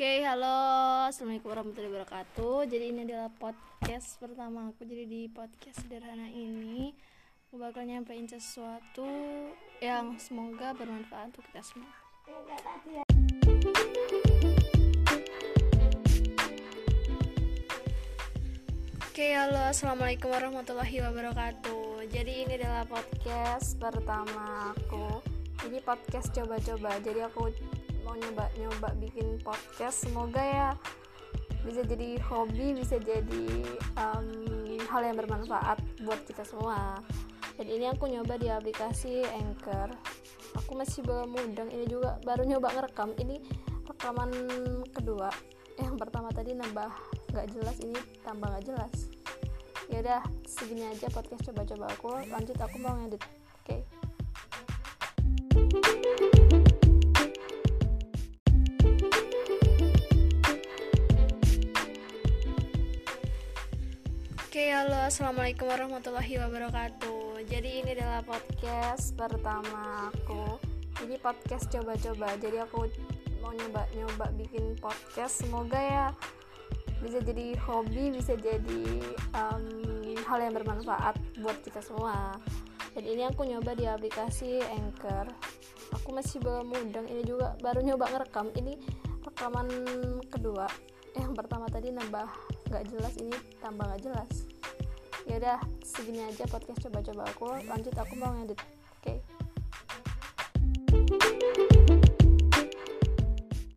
Oke, halo, assalamualaikum warahmatullahi wabarakatuh. Jadi ini adalah podcast pertama aku. Jadi di podcast sederhana ini aku bakal nyampein sesuatu yang semoga bermanfaat untuk kita semua. Oke, halo, assalamualaikum warahmatullahi wabarakatuh. Jadi ini adalah podcast pertama aku. Ini podcast coba-coba. Jadi aku mau nyoba-nyoba bikin podcast. Semoga ya bisa jadi hobi, bisa jadi um, hal yang bermanfaat buat kita semua. Dan ini aku nyoba di aplikasi Anchor. Aku masih belum mudeng. Ini juga baru nyoba ngerekam. Ini rekaman kedua. Yang pertama tadi nambah nggak jelas, ini tambah nggak jelas ya udah segini aja podcast coba-coba aku lanjut aku mau ngedit oke halo, assalamualaikum warahmatullahi wabarakatuh. Jadi ini adalah podcast pertama aku. Ini podcast coba-coba. Jadi aku mau nyoba-nyoba bikin podcast. Semoga ya bisa jadi hobi bisa jadi um, hal yang bermanfaat buat kita semua dan ini aku nyoba di aplikasi Anchor aku masih belum mudeng ini juga baru nyoba ngerekam ini rekaman kedua yang pertama tadi nambah nggak jelas ini tambah nggak jelas. Ya udah segini aja podcast coba-coba aku. Lanjut aku mau ngedit